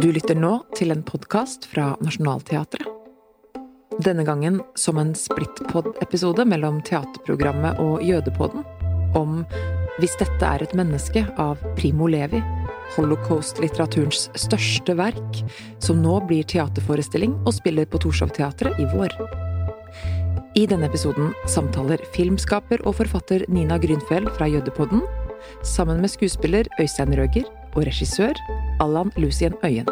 Du lytter nå til en podkast fra Nationaltheatret. Denne gangen som en splittpod-episode mellom teaterprogrammet og Jødepodden om Hvis dette er et menneske av Primo Levi, holocaust-litteraturens største verk, som nå blir teaterforestilling og spiller på Torshov-teatret i vår. I denne episoden samtaler filmskaper og forfatter Nina Grünfeld fra Jødepodden sammen med skuespiller Øystein Røger og regissør Allan Lucien Øyen.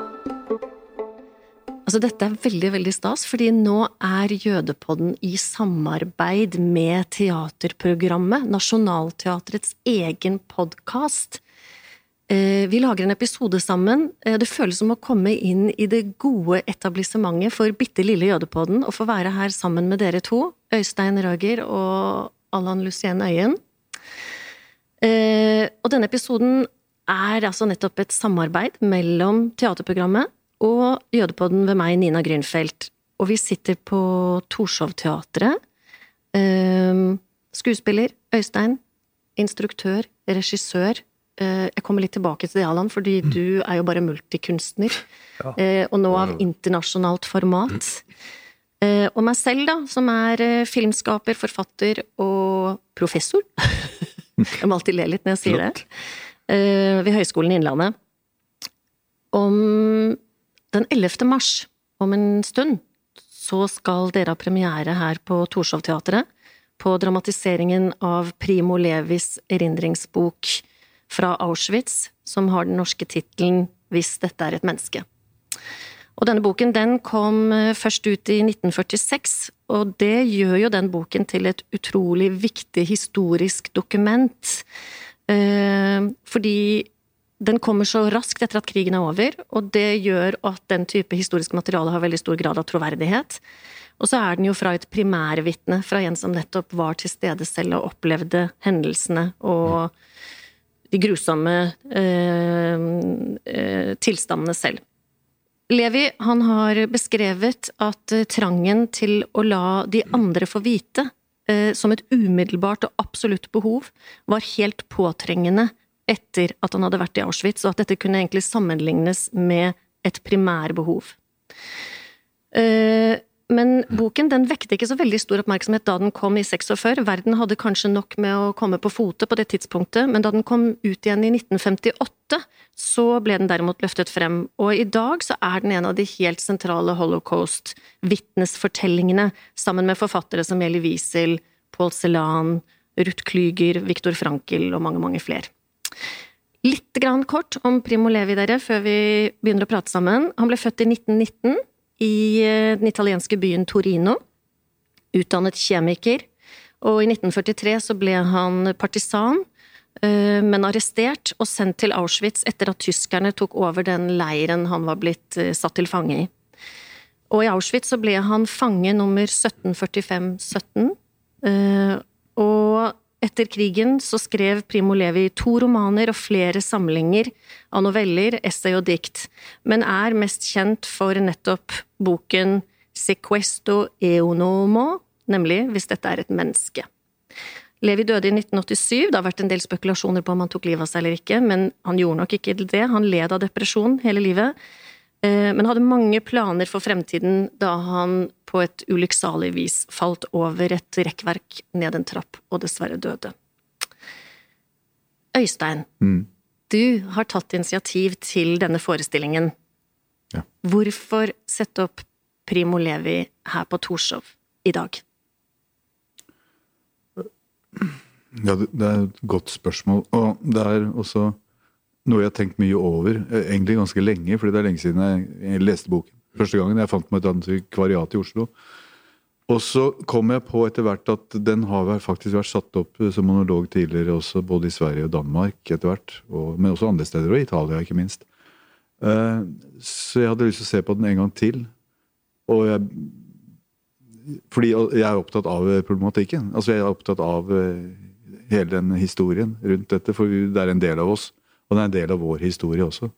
Altså, dette er veldig, veldig stas, fordi nå er Jødepodden i samarbeid med teaterprogrammet, Nationaltheatrets egen podkast. Eh, vi lager en episode sammen. Eh, det føles som å komme inn i det gode etablissementet for bitte lille Jødepodden og få være her sammen med dere to, Øystein Røger og Allan Lucien Øyen. Eh, og denne episoden er altså nettopp et samarbeid mellom teaterprogrammet og Jødepodden ved meg, Nina Grünfeldt. Og vi sitter på Torshov-teatret. Skuespiller Øystein. Instruktør. Regissør. Jeg kommer litt tilbake til det, Allan, fordi du er jo bare multikunstner. Ja. Og nå av internasjonalt format. Og meg selv, da, som er filmskaper, forfatter og professor. Jeg må alltid le litt når jeg sier det. Uh, ved Høgskolen i Innlandet. Om den 11. mars, om en stund, så skal dere ha premiere her på Torshov-teatret på dramatiseringen av Primo Levis erindringsbok fra Auschwitz, som har den norske tittelen Hvis dette er et menneske. Og denne boken den kom eh, først ut i 1946, og det gjør jo den boken til et utrolig viktig historisk dokument. Eh, fordi den kommer så raskt etter at krigen er over, og det gjør at den type historisk materiale har veldig stor grad av troverdighet. Og så er den jo fra et primærvitne, fra en som nettopp var til stede selv og opplevde hendelsene og de grusomme eh, eh, tilstandene selv. Levi han har beskrevet at eh, trangen til å la de andre få vite, eh, som et umiddelbart og absolutt behov, var helt påtrengende etter at han hadde vært i Auschwitz, og at dette kunne egentlig sammenlignes med et primærbehov. Eh, men boken den vekte ikke så veldig stor oppmerksomhet da den kom i 46. Verden hadde kanskje nok med å komme på fote på det tidspunktet, men da den kom ut igjen i 1958, så ble den derimot løftet frem. Og i dag så er den en av de helt sentrale holocaust-vitnesfortellingene, sammen med forfattere som Elie Wiesel, Paul Celan, Ruth Klyger, Viktor Frankel og mange, mange flere. Litt grann kort om Primo Levi, dere, før vi begynner å prate sammen. Han ble født i 1919 i eh, den italienske byen Torino. Utdannet kjemiker. Og i 1943 så ble han partisan, eh, men arrestert og sendt til Auschwitz etter at tyskerne tok over den leiren han var blitt eh, satt til fange i. Og i Auschwitz så ble han fange nummer 1745-17. Og etter krigen så skrev Primo Levi to romaner og flere samlinger av noveller, essay og dikt, men er mest kjent for nettopp boken Sequesto eonomo, nemlig Hvis dette er et menneske. Levi døde i 1987, det har vært en del spekulasjoner på om han tok livet av seg eller ikke, men han gjorde nok ikke det, han led av depresjon hele livet. Eh, men hadde mange planer for fremtiden da han på et ulykksalig vis falt over et rekkverk ned en trapp og dessverre døde. Øystein, mm. du har tatt initiativ til denne forestillingen. Ja. Hvorfor sette opp Primo Levi her på Torshov i dag? Ja, det er et godt spørsmål. Og det er også noe jeg har tenkt mye over, eh, egentlig ganske lenge, fordi det er lenge siden jeg leste boken. Første gangen jeg fant meg et antikvariat i Oslo. Og så kom jeg på etter hvert at den har faktisk vært satt opp som monolog tidligere også, både i Sverige og Danmark etter hvert, og, men også andre steder, og Italia ikke minst. Uh, så jeg hadde lyst til å se på den en gang til. Og jeg Fordi jeg er opptatt av problematikken. Altså jeg er opptatt av hele den historien rundt dette, for det er en del av oss. Og det er en del av vår historie også.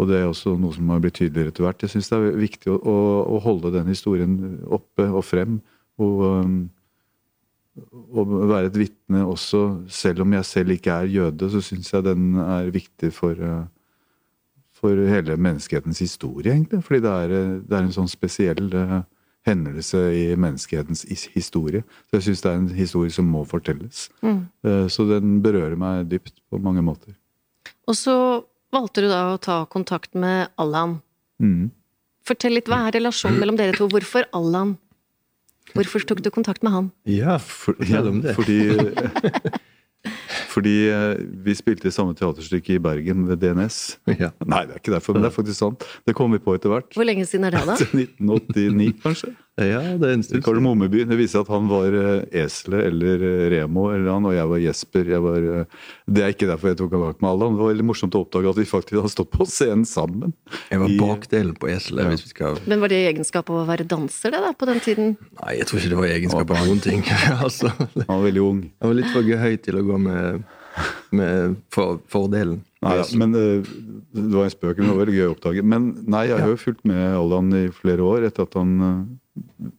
Og det er også noe som har blitt tydeligere etter hvert. Jeg syns det er viktig å, å, å, holde den historien oppe og frem. Og, og være et vitne også, selv om jeg selv ikke er jøde, så syns jeg den er viktig for, eh, for hele menneskehetens historie, egentlig. Fordi det er, eh, det er en sånn spesiell uh, hendelse i menneskehetens historie. Så jeg syns det er en historie som må fortelles. Mm. Uh, så den berører meg dypt på mange måter. Og så valgte du da å ta kontakt med Allan. Mm. Fortell litt, hva er relasjonen mellom dere to? Hvorfor Allan? Hvorfor tok du kontakt med han? Ja, for, det. Fordi Fordi eh, vi spilte i samme teaterstykke i Bergen ved DNS. Ja. Nei, det er ikke derfor, men det er faktisk sant. Det kom vi på etter hvert. Hvor lenge siden er det, da? 1989, kanskje. Ja, det er en stund Kardemommeby. Det viser at han var uh, Eselet eller uh, Remo, eller han, og jeg var Jesper. Jeg var, uh, det er ikke derfor jeg tok kontakt med Allan. Det var veldig morsomt å oppdage at vi faktisk hadde stått på scenen sammen. Jeg var bakdelen på Eselet. Ja. hvis vi skal... Men var det egenskap av å være danser, det, da, på den tiden? Nei, jeg tror ikke det var egenskap av noen ting. altså, han var veldig ung. Han var litt for gøy til å gå med, med for, fordelen. Nei, ja, men Det var en spøk, men det var veldig gøy å oppdage. Men nei, jeg har jo fulgt med Allan i flere år etter at han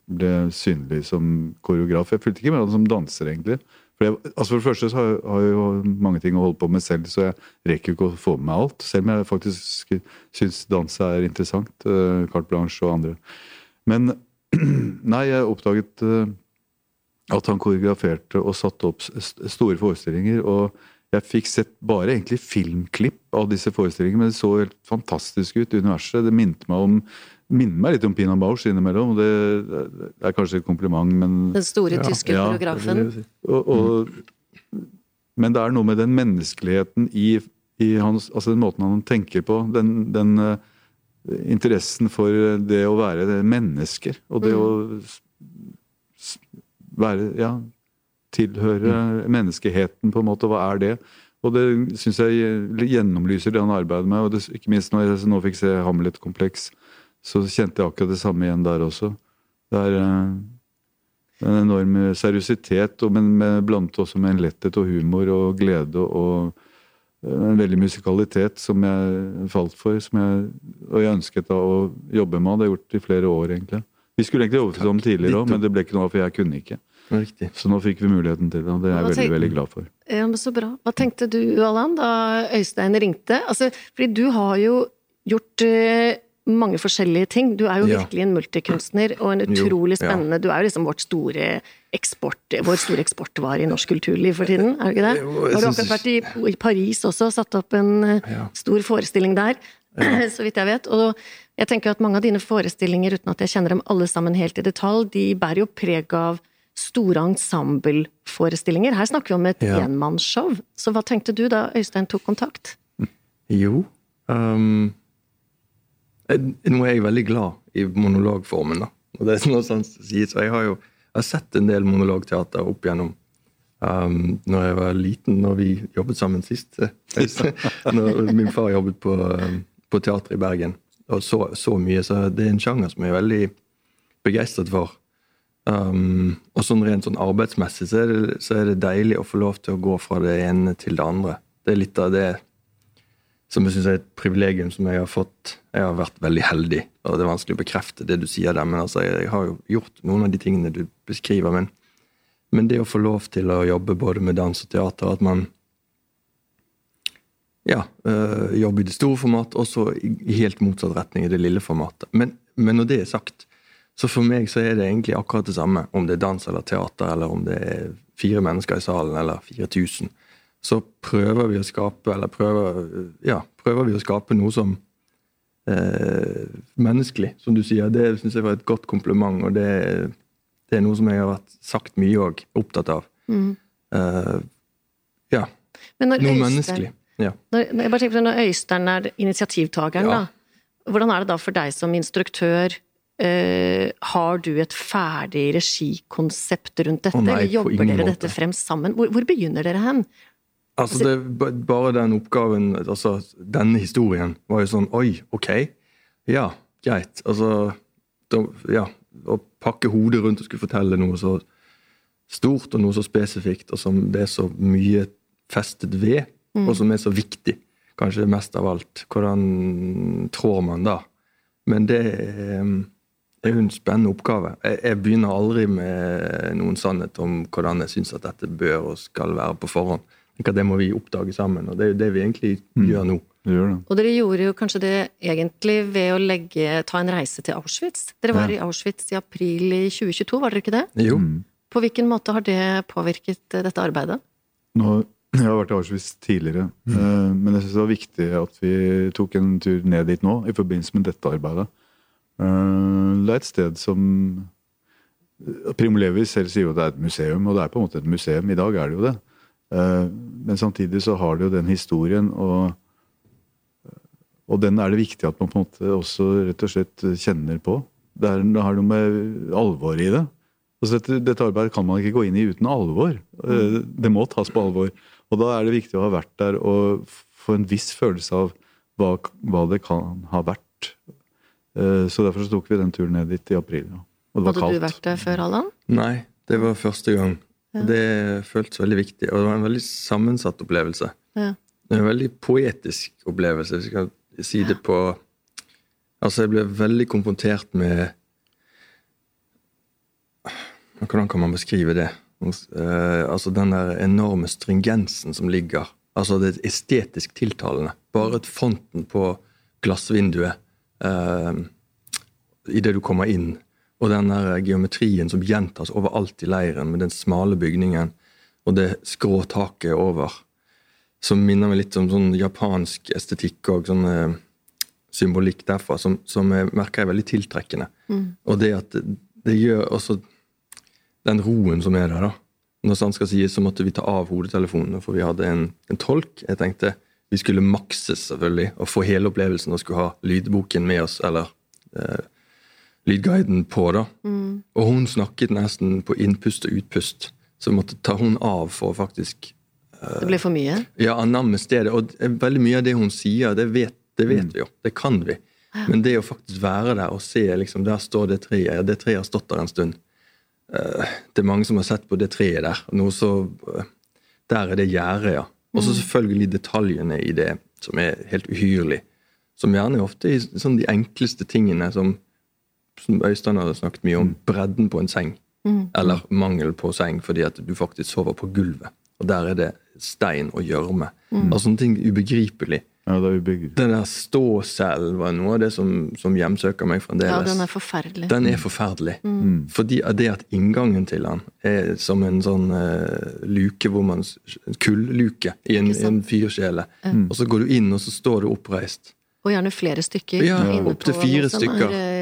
ble synlig som koreograf. Jeg fulgte ikke med som danser, egentlig. For, jeg, altså for det første så har, jeg jo mange ting å holde på med selv, så jeg rekker ikke å få med meg alt. Selv om jeg faktisk syns dans er interessant. Uh, Carte Blanche og andre. Men nei, jeg oppdaget uh, at han koreograferte og satte opp store forestillinger. og jeg fikk sett bare egentlig filmklipp av disse forestillingene, men det så helt fantastisk ut. Universet. Det minte meg om minner meg litt om Pina Bausch innimellom. Det, det er kanskje et kompliment, men Den store ja, tyske ja, koreografen. Og, og, men det er noe med den menneskeligheten i, i hans, altså den måten han tenker på. Den, den uh, interessen for det å være mennesker. Og det mm. å være Ja, tilhøre mm. menneskeheten, på en måte. Hva er det? Og det syns jeg gjennomlyser det han arbeider med. og det, Ikke minst når jeg nå fikk se Hamlet-kompleks så kjente jeg akkurat det samme igjen der også. Det er eh, en enorm seriøsitet, men med, blandet også med en letthet og humor og glede og eh, en veldig musikalitet som jeg falt for, jeg, og jeg ønsket da å jobbe med. Det har jeg gjort i flere år, egentlig. Vi skulle egentlig jobbet sammen tidligere òg, men det ble ikke noe av, for jeg kunne ikke. Riktig. Så nå fikk vi muligheten til det, og det er jeg veldig, veldig glad for. Ja, men Så bra. Hva tenkte du, Allan, da Øystein ringte? Altså, fordi du har jo gjort uh, mange forskjellige ting. Du er jo virkelig en multikunstner og en utrolig spennende Du er jo liksom vårt store eksport, vår store eksportvare i norsk kulturliv for tiden, er det ikke det? Har du akkurat vært i, i Paris også, satt opp en ja. stor forestilling der, så vidt jeg vet. Og jeg tenker at mange av dine forestillinger, uten at jeg kjenner dem alle sammen helt i detalj, de bærer jo preg av store ensembleforestillinger. Her snakker vi om et ja. enmannsshow. Så hva tenkte du da Øystein tok kontakt? Jo um nå er jeg veldig glad i monologformen, da. Og det er noe sånt sies. Og jeg har jo jeg har sett en del monologteater opp igjennom um, når jeg var liten, når vi jobbet sammen sist. når min far jobbet på, um, på teater i Bergen. Og så, så, mye. Så det er en sjanger som jeg er veldig begeistret for. Um, og sånn rent sånn arbeidsmessig så er, det, så er det deilig å få lov til å gå fra det ene til det andre. Det er litt av det som jeg syns er et privilegium som jeg har fått. Jeg har vært veldig heldig, og det er vanskelig å bekrefte det du sier der, men altså, jeg har jo gjort noen av de tingene du beskriver. Men, men det å få lov til å jobbe både med dans og teater, at man ja, øh, jobber i det store format, og så i helt motsatt retning i det lille formatet. Men, men, når det er sagt, så for meg så er det egentlig akkurat det samme om det er dans eller teater, eller om det er fire mennesker i salen eller 4000 så prøver vi å skape eller prøver, ja, prøver vi å skape noe som eh, menneskelig, som du sier. Det syns jeg var et godt kompliment, og det, det, er noe som jeg har vært sagt mye og opptatt av. Mm. Eh, ja. noe Øystein, menneskelig. Ja. Når, jeg bare tenker på Når Øystein er initiativtakeren, ja. da, hvordan er det da for deg som instruktør? Uh, har du et ferdig regikonsept rundt dette, oh, nei, eller jobber dere måte. dette frem sammen? Hvor, hvor, begynner dere hen? Altså, det, Bare den oppgaven, altså denne historien, var jo sånn Oi, ok. Ja, greit. Altså da, Ja. Å pakke hodet rundt og skulle fortelle noe så stort og noe så spesifikt, og som det er så mye festet ved, mm. og som er så viktig. Kanskje mest av alt. Hvordan trår man da? Men det det er jo en spennende oppgave. Jeg, jeg, begynner aldri med noen sannhet om hvordan jeg syns at dette bør og skal være på forhånd. Det må vi oppdage sammen, og det er jo det vi egentlig mm. gjør nå. Og dere gjorde jo kanskje det egentlig ved å legge, ta en reise til Auschwitz. Dere var ja. i Auschwitz i april i 2022, var dere ikke det? Jo. Mm. På hvilken måte har det påvirket eh, dette arbeidet? Nå, jeg har vært i Auschwitz tidligere, mm. Eh, men jeg syns det var viktig at vi tok en tur ned dit nå i forbindelse med dette arbeidet. Eh, det er et sted som Primo Levi selv sier jo at det er et museum, og det er på en måte et museum. I dag er det jo det. Men samtidig så har det jo den historien, og og den er det viktig at man på en måte også rett og slett kjenner på. Det, er, det har noe med alvor i det. Altså dette, dette, arbeidet kan man ikke gå inn i uten alvor. Eh, det må tas på alvor. Og da er det viktig å ha vært der og få en viss følelse av hva, hva det kan ha vært. Eh, så derfor så tok vi den turen ned dit i april. Og det var Hadde kaldt. du vært der før, Allan? Nei, det var første gang. Ja. Det føltes veldig viktig. Og det var en veldig sammensatt opplevelse. Ja. Det en veldig poetisk opplevelse. hvis jeg skal si det på Altså, jeg ble veldig konfrontert med Hvordan kan man beskrive det? Uh, altså den der enorme stringensen som ligger. Altså det estetisk tiltalende. Bare et fonten på glassvinduet uh, idet du kommer inn, og den der geometrien som gjentas overalt i leiren, med den smale bygningen og det skrå taket over som minner meg litt om sånn japansk estetikk og sånn eh, symbolikk derfra, som, som, jeg merker er veldig tiltrekkende. Mm. Og det at det, det, gjør også den roen som er der, da. Når sant skal sies, så måtte vi ta av hodetelefonene, for vi hadde en, en tolk. Jeg tenkte vi skulle makses, selvfølgelig, og få hele opplevelsen og skulle ha lydboken med oss, eller eh, lydguiden på, da. Mm. Og hun snakket nesten på innpust og utpust, så måtte ta hun av for å faktisk det ble for mye? Ja, anamme stedet. Og veldig mye av det hun sier, det vet, det vet mm. vi jo. Det kan vi. Ja. Men det å faktisk være der og se liksom, Der står det treet. Det treet har stått der en stund. Uh, det er mange som har sett på det treet der. Noe så, uh, der er det gjerdet, ja. Og så mm. selvfølgelig detaljene i det, som er helt uhyrlig. Som gjerne er ofte er sånn de enkleste tingene som, som Øystein har snakket mye om. Mm. Bredden på en seng. Mm. Eller mangel på seng fordi at du faktisk sover på gulvet. Og der er det stein og gjørme. Mm. Altså sånne ting ubegripelig. Ja, det er ubegripelig. Den der ståcellen var noe av det som, som hjemsøker meg fremdeles. Ja, den er forferdelig. Den er forferdelig. Mm. mm. Fordi det at inngangen til den er som en sånn uh, luke hvor man Kulluke i en, en fyrkjele. Mm. Og så går du inn, og så står du oppreist. Og gjerne flere stykker. Ja, opptil fire stykker. Er,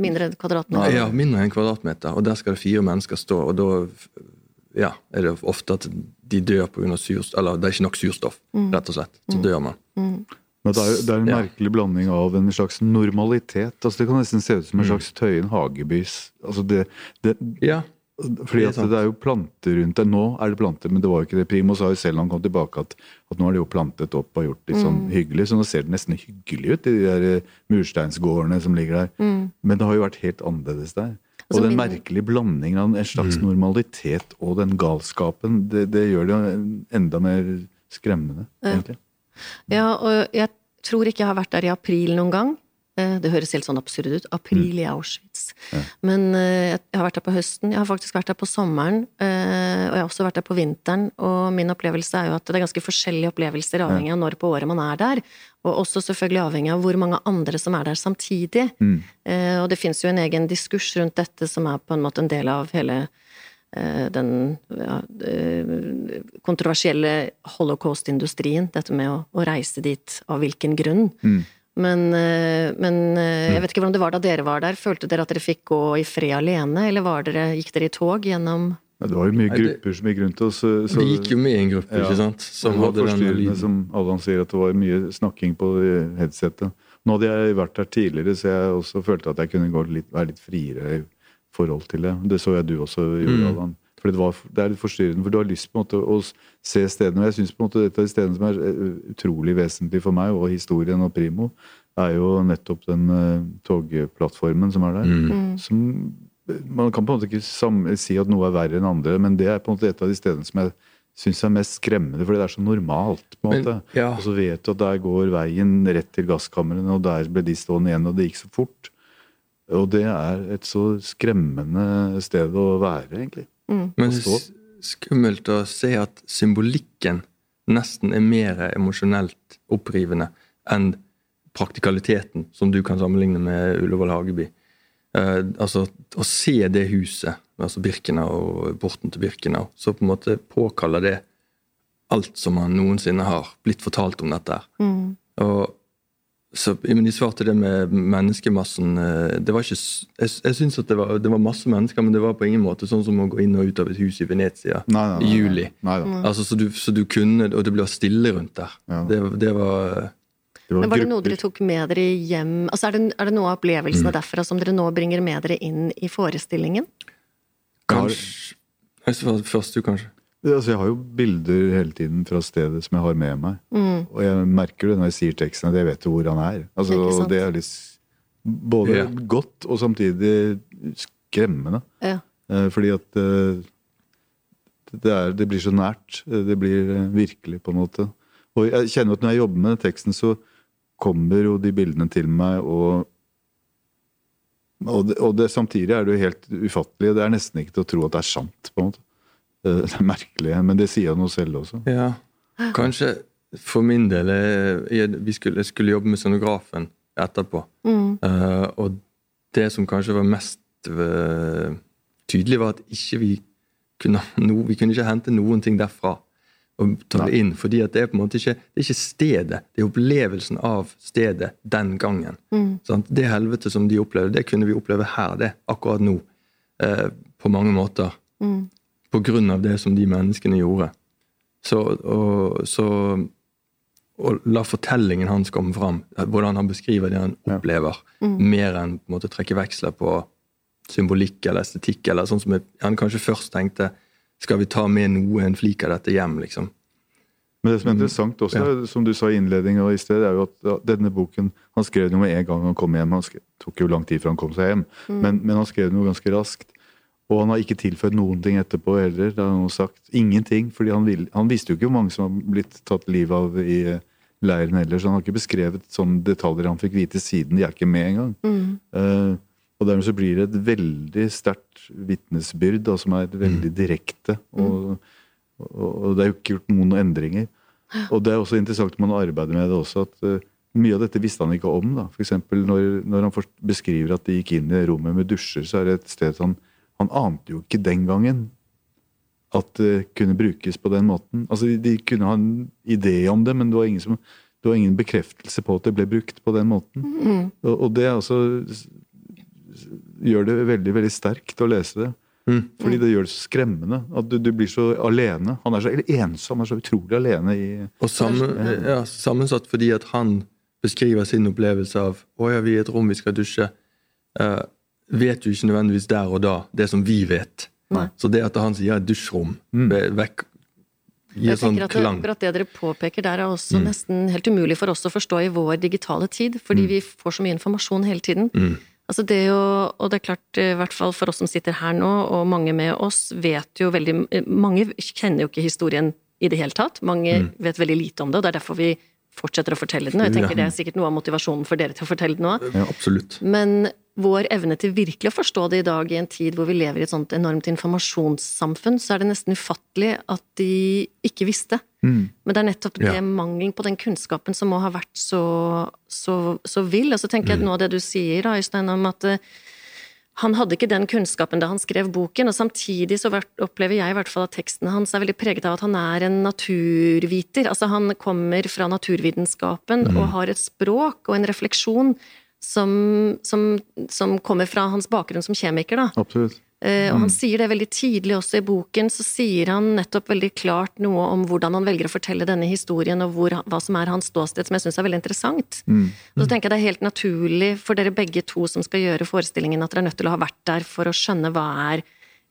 mindre enn kvadratmeter. Ja, mindre enn kvadratmeter. Og der skal det fire mennesker stå. Og da ja, er det ofte at de dør pga. surstoff Eller det er ikke nok surstoff, mm. rett og slett. Så mm. dør man. Mm. Men det er, det er en ja. merkelig blanding av en slags normalitet. altså Det kan nesten se ut som en mm. slags Tøyen Hagebys altså det, det, ja, fordi det er, det er jo planter rundt det. Nå er det planter, men det var jo ikke det. Primo sa jo selv når han kom tilbake at, at nå er det jo plantet opp og gjort litt sånn mm. hyggelig. Så nå ser det nesten hyggelig ut, i de der eh, mursteinsgårdene som ligger der. Mm. Men det har jo vært helt annerledes der. Og den merkelige blandingen av en slags mm. normalitet og den galskapen, det, det, gjør det enda mer skremmende, egentlig. Ja, og jeg tror ikke jeg har vært der i april noen gang. Eh, det høres helt sånn absurd ut. April mm. i Auschwitz. Ja. Men eh, jeg har vært der på høsten, jeg har faktisk vært der på sommeren, eh, og jeg har også vært der på vinteren. Og min opplevelse er jo at det er ganske forskjellige opplevelser avhengig av når på året man er der. Og også selvfølgelig avhengig av hvor mange andre som er der samtidig. Mm. Og det fins jo en egen diskurs rundt dette som er på en måte en del av hele den ja, kontroversielle holocaust-industrien. Dette med å, å, reise dit av hvilken grunn. Mm. Men, eh, men, eh, jeg vet ikke hvordan det var da dere var der. Følte dere at dere fikk gå i fred alene, eller dere, gikk dere i tog gjennom ja, Det var jo mye grupper som gikk rundt oss. Så, det gikk jo mye i en gruppe, ja, ikke sant? Som det var forstyrrende, som Allan sier, at det var mye snakking på headsetet. Nå hadde jeg vært der tidligere, så jeg også følte at jeg kunne litt, være litt friere i forhold til det. Det så jeg du også gjorde, mm. Allan. Fordi det, var, det, er litt forstyrrende, for du har lyst på en måte å se stedene. Og jeg syns dette er stedene som er eh, utrolig vesentlig for meg, og historien og Primo, er jo nettopp den uh, togplattformen som er der. Mm. mm. Som, man kan på en måte ikke si at noe er verre enn andre, men det er på en måte et av de stedene som jeg syns er mest skremmende, fordi det er så normalt. på en måte. Men, ja. Og så vet du at der går veien rett til gasskamrene, og der ble de stående igjen, og det gikk så fort. Og det er et så skremmende sted å være, egentlig. Mm. Men det er skummelt å se at symbolikken nesten er mer emosjonelt opprivende enn praktikaliteten, som du kan sammenligne med Ullevål Hageby. Eh, altså, å se det huset, altså Birkenau og porten til Birkenau, så på en måte påkaller det alt som man noensinne har blitt fortalt om dette. Mm. Og så, men de svarte det med menneskemassen eh, det var ikke, Jeg, jeg syns at det var, det var masse mennesker, men det var på ingen måte sånn som å gå inn og ut av et hus i Venezia Nei, nei, nei, i juli. Nei, da. Altså, så, du, så du kunne Og det ble stille rundt der. Ja. Det, det var Det var Men var det noe dere tok med dere hjem altså er, det, er det noe av opplevelsene derfra som dere nå bringer med dere inn i forestillingen? kanskje Jeg svarer først, du, kanskje. Altså, jeg har jo bilder hele tiden fra stedet som jeg har med meg. Mm. Og jeg merker det når jeg sier teksten, at jeg vet jo hvor han er. Altså, det, det er litt både Ja. godt og samtidig skremmende. Ja. Eh, Fordi at eh, det, er, det blir så nært. Eh, Det blir eh, virkelig, på en måte. Og jeg kjenner at når jeg jobber med teksten, så kommer jo de bildene til meg, og og, det, og det, samtidig er det jo helt ufattelig. Det er nesten ikke til å tro at det er sant, på en måte. Eh, Det er merkelig, men det sier noe selv også. Ja. Kanskje for min del eh, jeg, vi skulle, jeg skulle jobbe med scenografen etterpå. Mm. Uh, og det som kanskje var mest tydelig, var at ikke vi kunne no, Vi kunne ikke hente noen ting derfra og ta det inn. fordi at det er på en måte ikke det er ikke stedet, det er opplevelsen av stedet den gangen. Mm. Sant? Det helvete som de opplevde, det kunne vi oppleve her, det, akkurat nå. Eh, på mange måter. Mm. På grunn av det som de menneskene gjorde. Så, og, så og la fortellingen hans komme fram, hvordan han beskriver det han Ja. opplever, Mm. mer enn på en måte trekke veksler på symbolikk eller estetikk, eller sånn som jeg- han kanskje først tenkte skal vi ta med noe, en flik av dette hjem, liksom. Men det som er interessant også, som du sa i innledningen og i sted, er jo at denne boken Han skrev den med en gang han kom hjem. Han skrev, tok jo lang tid før han kom seg hjem, men, men han skrev den jo ganske raskt. Og han har ikke tilføyd noen ting etterpå heller. Det har han sagt. Ingenting. fordi han, vil, han visste jo ikke hvor mange som har blitt tatt livet av i eh, leiren heller, så han har ikke beskrevet sånne detaljer han fikk vite siden. De er ikke med engang. Mm. Uh, og dermed så blir det et veldig sterkt vitnesbyrd, som er veldig direkte. Og, og, og det er jo ikke gjort noen endringer. Og det er også interessant man arbeider med det også, at uh, mye av dette visste han ikke om. da. For når, når han beskriver at de gikk inn i rommet med dusjer, så er det et sted han Han ante jo ikke den gangen at det kunne brukes på den måten. Altså, de, de kunne ha en idé om det, men det var ingen som det var ingen bekreftelse på at det ble brukt på den måten. Mm. Og, og det altså gjør det veldig veldig sterkt å lese det. Mm. Fordi det gjør det så skremmende. At du, du blir så alene. Han er så ensom, han er så utrolig alene i Og sammen, ja, sammensatt fordi at han beskriver sin opplevelse av å ja, vi er i et rom, vi skal dusje. Eh, vet jo ikke nødvendigvis der og da det som vi vet. Nei. Så det at han sier dusjrom, Mm. vekk, gir Jeg sånn at det, klang. akkurat det dere påpeker der er også nesten helt umulig for oss å forstå i vår digitale tid, fordi vi får så mye informasjon hele tiden. Mm. Altså det å, og det er klart, i hvert fall for oss som sitter her nå, og mange med oss, vet jo veldig Mange kjenner jo ikke historien i det hele tatt. Mange vet veldig lite om det, og det er derfor vi fortsetter å fortelle den. Og jeg tenker det er sikkert noe av motivasjonen for dere til å fortelle den òg. Ja, absolutt. Men vår evne til virkelig å forstå det i dag, i en tid hvor vi lever i et sånt enormt informasjonssamfunn, så er det nesten ufattelig at de ikke visste. Men det er nettopp det Ja. mangelen på den kunnskapen som må ha vært så, så, så vill. Og så tenker jeg at noe av det du sier, da, Øystein, om at eh, han hadde ikke den kunnskapen da han skrev boken, og samtidig så opplever jeg i hvert fall at teksten hans er veldig preget av at han er en naturviter. Altså han kommer fra naturvitenskapen og har et språk og en refleksjon som, som, som kommer fra hans bakgrunn som kjemiker, da. Absolutt. Eh, og han sier det veldig tidlig også i boken, så sier han nettopp veldig klart noe om hvordan han velger å fortelle denne historien, og hvor, hva som er hans ståsted, som jeg syns er veldig interessant. Og så tenker jeg det er helt naturlig for dere begge to som skal gjøre forestillingen, at dere er nødt til å ha vært der for å skjønne hva er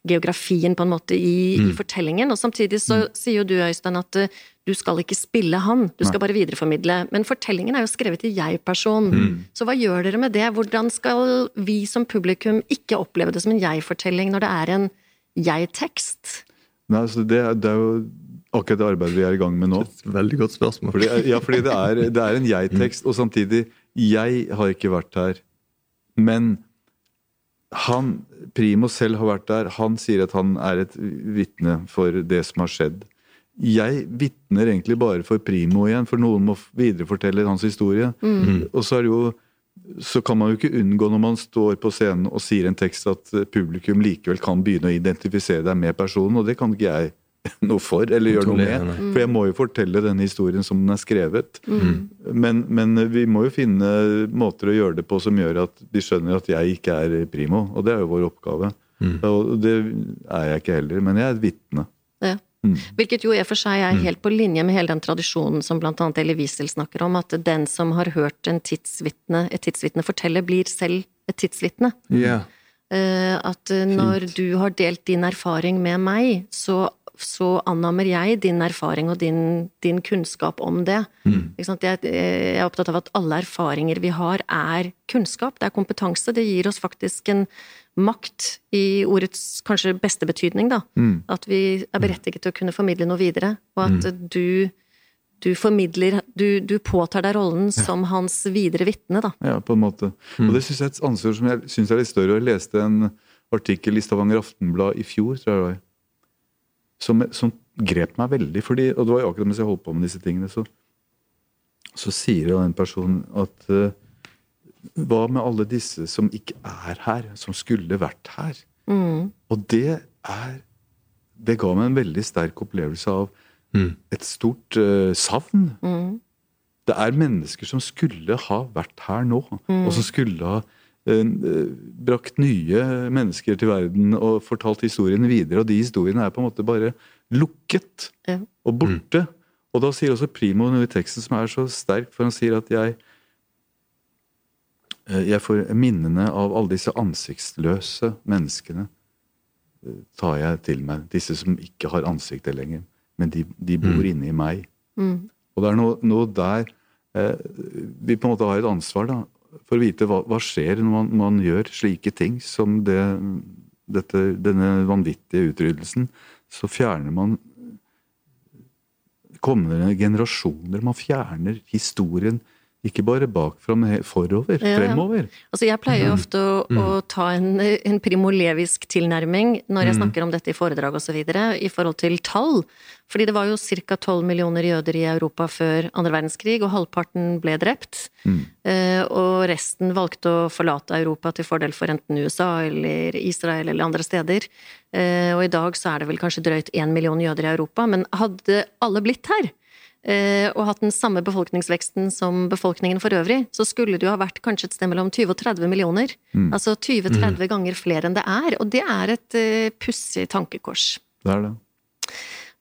geografien på en måte i, i fortellingen. Og samtidig så sier jo du, Øystein, at eh, du skal ikke spille han, du skal bare videreformidle. Men fortellingen er jo skrevet i jeg-person. Så hva gjør dere med det? Hvordan skal vi som publikum ikke oppleve det som en jeg-fortelling når det er en jeg-tekst? Nei, altså det, det er jo akkurat det arbeidet vi er i gang med nå. Veldig godt spørsmål. Fordi, ja, fordi det er, det er en jeg-tekst, og samtidig Jeg har ikke vært her, men han, Primo selv har vært der. Han sier at han er et vitne for det som har skjedd. Jeg vitner egentlig bare for Primo igjen, for noen må viderefortelle hans historie. Mm. Og så jo så kan man jo ikke unngå når man står på scenen og sier en tekst at publikum likevel kan begynne å identifisere deg med personen, og det kan ikke jeg noe for eller gjøre noe med. For jeg må jo fortelle denne historien som den er skrevet. Mm. Men, men vi må jo finne måter å gjøre det på som gjør at de skjønner at jeg ikke er primo. Og det er jo vår oppgave. Mm. Og det er jeg ikke heller, men jeg er et vitne. Ja. Hvilket jo i og for seg er helt på linje med hele den tradisjonen som blant annet Elie Wiesel snakker om, at den som har hørt en tidsvitne, et tidsvitne fortelle, blir selv et tidsvitne. Ja. Eh, At når når du har delt din erfaring med meg, så, så annammer jeg din erfaring og din, din kunnskap om det. Sant? Jeg, jeg er opptatt av at alle erfaringer vi har, er kunnskap, det er kompetanse. Det gir oss faktisk en makt i ordets kanskje beste betydning, da. At vi er berettiget til å kunne formidle noe videre, og at du du formidler Du, du påtar deg rollen som hans videre vitne, da. Ja, på en måte. Og det syns jeg er et ansvar som jeg syns er litt større. Jeg leste en artikkel i Stavanger Aftenblad i fjor, tror jeg det var, som, som grep meg veldig. Fordi, og det var jo akkurat mens jeg holdt på med disse tingene, så, så sier jo den personen at uh, Hva med alle disse som ikke er her, som skulle vært her? Mm. Og det er Det ga meg en veldig sterk opplevelse av et stort uh, savn. Mm. Det er mennesker som skulle ha vært her nå, og som skulle ha eh, brakt nye mennesker til verden og fortalt historien videre. Og de historiene er på en måte bare lukket Ja. og borte. Og da sier også Primo noe i teksten som er så sterk, for han sier at jeg eh, jeg får minnene av alle disse ansiktsløse menneskene tar jeg til meg. Disse som ikke har ansiktet lenger, men de, de bor inni meg. Mm. Og det er noe, noe der eh, vi på en måte har et ansvar da, for å vite hva, hva skjer når man, man gjør slike ting som det, dette, denne vanvittige utryddelsen. Så fjerner man kommende generasjoner. Man fjerner historien ikke bare bakfra, men forover. Ja, ja. Fremover. Altså jeg pleier jo ofte å, å ta en, en primolevisk tilnærming når jeg snakker om dette i foredrag osv., i forhold til tall. Fordi det var jo ca. 12 millioner jøder i Europa før andre verdenskrig, og halvparten ble drept. Mm. og resten valgte å forlate Europa til fordel for enten USA eller Israel eller andre steder. Eh, og i dag så er det vel kanskje drøyt én million jøder i Europa, men hadde alle blitt her, eh, og hatt den samme befolkningsveksten som befolkningen for øvrig, så skulle det jo ha vært kanskje et sted mellom 20 og 30 millioner. Altså 20-30 ganger flere enn det er, og det er et uh, pussig tankekors. Det er det.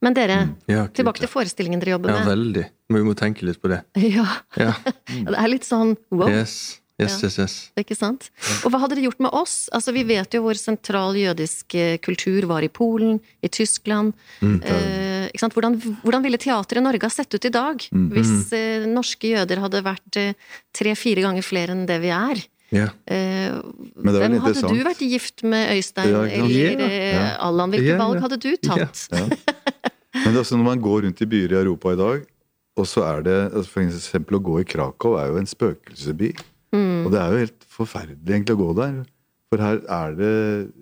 Men dere, Ja, tilbake til forestillingen dere jobber Ja, med. veldig. Men vi må tenke litt på det. Ja, Ja. det er litt sånn wow. Yes, yes, Ja. yes. yes. Ikke sant? Og hva hadde det gjort med oss? Altså, vi vet jo hvor sentral jødisk eh, kultur var i Polen, i Tyskland. eh, sant? Hvordan, hvordan ville teateret i Norge ha sett ut i dag hvis eh, norske jøder hadde vært eh, tre-fire ganger flere enn det vi er? Ja. Eh, hvem hadde du vært gift med, Øystein? Ja, eller Ja, eh, ja. Allan? Hvilke Ja, valg hadde du tatt? Men det er også når man går rundt i byer i Europa i dag, og så er det altså For eksempel å gå i Krakow er jo en spøkelsesby. Og det er jo helt forferdelig egentlig å gå der. For her er det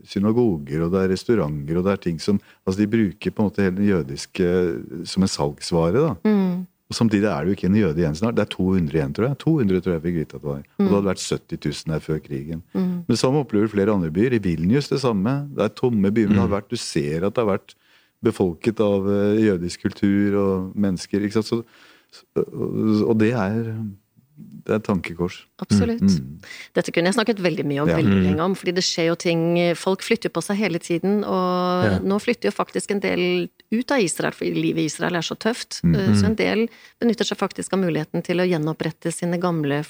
synagoger, og det er restauranter, og det er ting som Altså de bruker på en måte hele den jødiske som en salgsvare, da. Mm. Og samtidig er det jo ikke en jøde igjen snart. Det er 200 igjen, tror jeg. 200 tror jeg fikk vite at det var. Og det hadde vært 70 000 her før krigen. Men det samme opplever flere andre byer. I Vilnius det samme. Det er tomme byer. Men det har vært, du ser at det har vært befolket av eh, jødisk kultur og mennesker. Ikke sant? Så, og det er, det er et tankekors. Absolutt. Mm. Dette kunne jeg snakket veldig mye om Ja. veldig lenge om, fordi det skjer jo ting Folk flytter på seg hele tiden, og Ja. nå flytter jo faktisk en del ut av Israel, for livet i Israel er så tøft. Mm. Eh, Så en del benytter seg faktisk av muligheten til å gjenopprette sine gamle